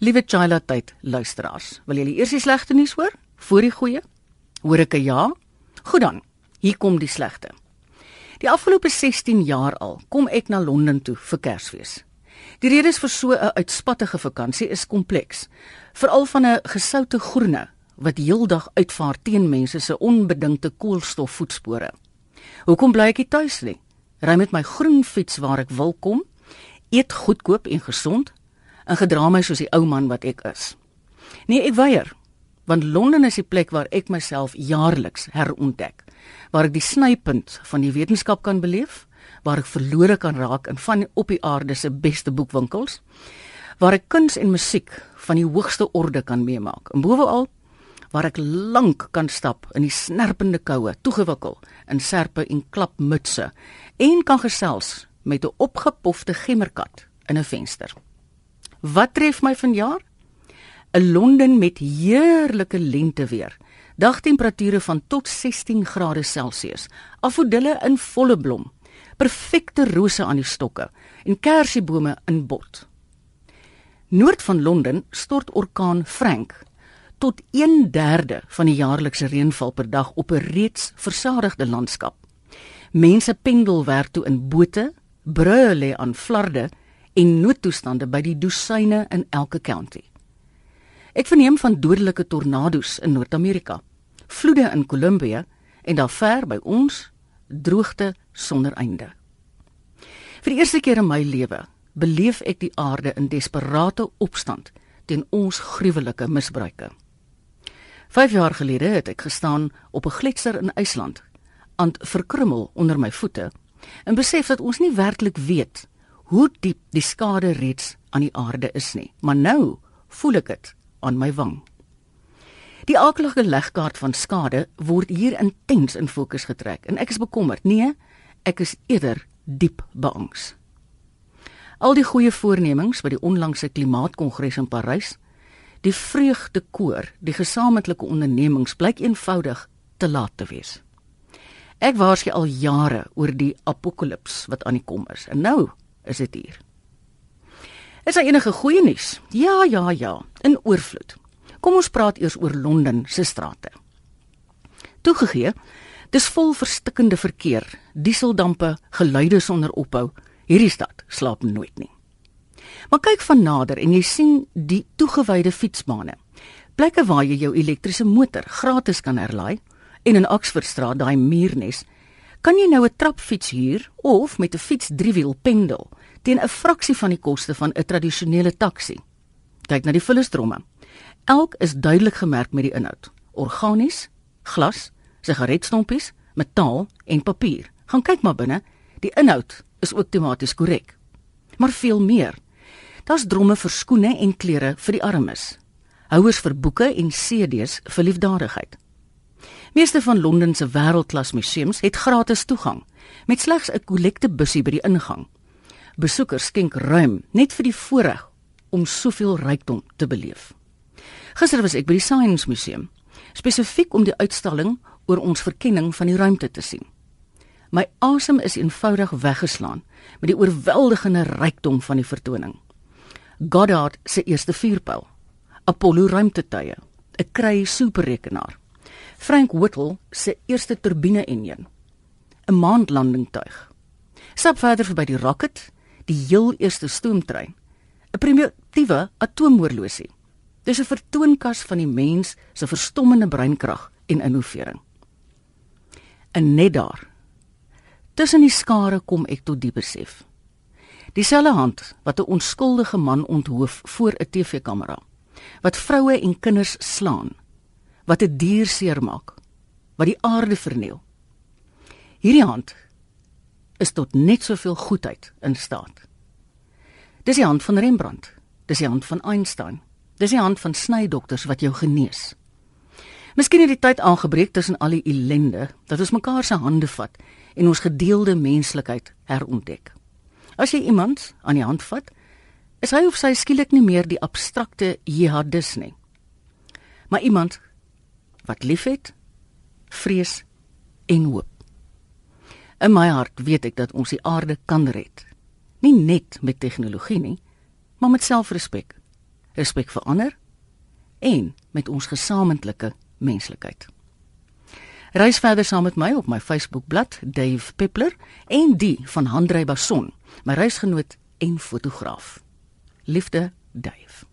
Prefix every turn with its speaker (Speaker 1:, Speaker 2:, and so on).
Speaker 1: Liewe Chila tyd luisteraars, wil julle eers die slegte nuus hoor voor die goeie? Hoor ek 'n ja? Goed dan. Hier kom die slegte. Die afgelope 16 jaar al kom ek na Londen toe vir Kersfees. Die redes vir so 'n uitspattige vakansie is kompleks, veral van 'n gesoute groene wat heeldag uitvaar teen mense se onbedinkte koolstofvoetspore. Hoekom bly ek tuis nie? Ry met my groen fiets waar ek wil kom, eet goedkoop en gesond en gedra my soos die ou man wat ek is. Nee, ek weier, want Londen is die plek waar ek myself jaarliks herontdek, waar ek die snypunt van die wetenskap kan beleef, waar ek verlore kan raak in van op die aarde se beste boekwinkels, waar ek kuns en musiek van die hoogste orde kan meemaak. En bovenal waar ek lank kan stap in die snerpende koue, toegewikkel in serpe en klapmutse en kan gesels met 'n opgepofte gemmerkat in 'n venster. Wat tref my vanjaar? 'n Londen met heerlike lenteweer. Dagtemperature van tot 16 grade Celsius. Afodille in volle blom. Perfekte rose aan die stokke en kersiebome in bot. Noord van Londen stort orkaan Frank tot 1/3 van die jaarlikse reënval per dag op 'n reeds versadigde landskap. Mense pendel werk toe in bote, brûe lê aan flarde en noodtoestande by die dosyne in elke county. Ek verneem van dodelike tornado's in Noord-Amerika, vloede in Kolumbie en daar ver by ons droogte sonder einde. Vir die eerste keer in my lewe beleef ek die aarde in desperate opstand teen ons gruwelike misbruike. 5 jaar gelede het ek gestaan op 'n gletser in IJsland, aan verkrummel onder my voete, en besef dat ons nie werklik weet hoe diep die skade reeds aan die aarde is nie. Maar nou voel ek dit aan my wang. Die aardige legkaart van skade word hier intens in fokus getrek en ek is bekommerd. Nee, ek is eerder diep beangs. Al die goeie voornemings by die onlangse klimaatkongres in Parys, die vreugdekoor, die gesamentlike ondernemings blyk eenvoudig te laat te wees. Ek waarsku al jare oor die apokalips wat aan die kom is. En nou is dit hier. Is daar enige goeie nuus? Ja, ja, ja, in oorvloed. Kom ons praat eers oor Londen se strate. Toegegee, dis vol verstikkende verkeer, dieseldampe, geluide sonder ophou. Hierdie stad slaap nooit nie. Maar kyk van nader en jy sien die toegewyde fietsbane. Plekke waar jy jou elektriese motor gratis kan herlaai en in Oxfordstraat daai muurnes kan jy nou 'n trapfiets huur of met 'n fiets driewiel pendel teen 'n fraksie van die koste van 'n tradisionele taxi. Kyk na die vullisdromme. Elk is duidelik gemerk met die inhoud: organies, glas, sigaretstompies, metaal en papier. Gaan kyk maar binne, die inhoud is ook tematies korrek. Maar veel meer. Daar's dromme vir skoene en klere vir die armes. Houers vir boeke en CD's vir liefdadigheid. Meeste van Londen se wêreldklas museums het gratis toegang met slegs 'n kollektebusie by die ingang. Besoekers skenk ruim net vir die voorreg om soveel rykdom te beleef. Gister was ek by die Science Museum, spesifiek om die uitstalling oor ons verkenning van die ruimte te sien. My asem is eenvoudig weggeslaan met die oorweldigende rykdom van die vertoning. Goddard se eerste vuurpyl, Apollo ruimtetuie, 'n kry superrekenaar, Frank Whittle se eerste turbine enjin, 'n maandlandingtuig. Stap verder verby die rocket, die heel eerste stoomtrein, 'n primitiewe atoomoorlosie. Dis 'n vertoonkas van die mens se verstommende breinkrag en innovering. En net daar, tussen die skare kom ek tot die besef. Dieselfde hand wat 'n onskuldige man onthoof voor 'n TV-kamera, wat vroue en kinders slaan, wat 'n dier seermaak, wat die aarde verniel. Hierdie hand is tot net soveel goedheid in staat. Dis die hand van Rembrandt, dis die hand van Einstein, dis die hand van snydokters wat jou genees. Miskien het die tyd aangebreek tussen al die ellende dat ons mekaar se hande vat en ons gedeelde menslikheid herontdek. As jy iemand aan die hand vat, is hy of sy skielik nie meer die abstrakte jihadis nie. Maar iemand wat liefhet, vrees en hoop. In my hart weet ek dat ons die aarde kan red. Nie net met tegnologie nie, maar met selfrespek, respek vir ander en met ons gesamentlike menslikheid. Reis verder saam met my op my Facebookblad Dave Peppler en die van Handrey Bason, my reisgenoot en fotograaf. Liefde, Dave.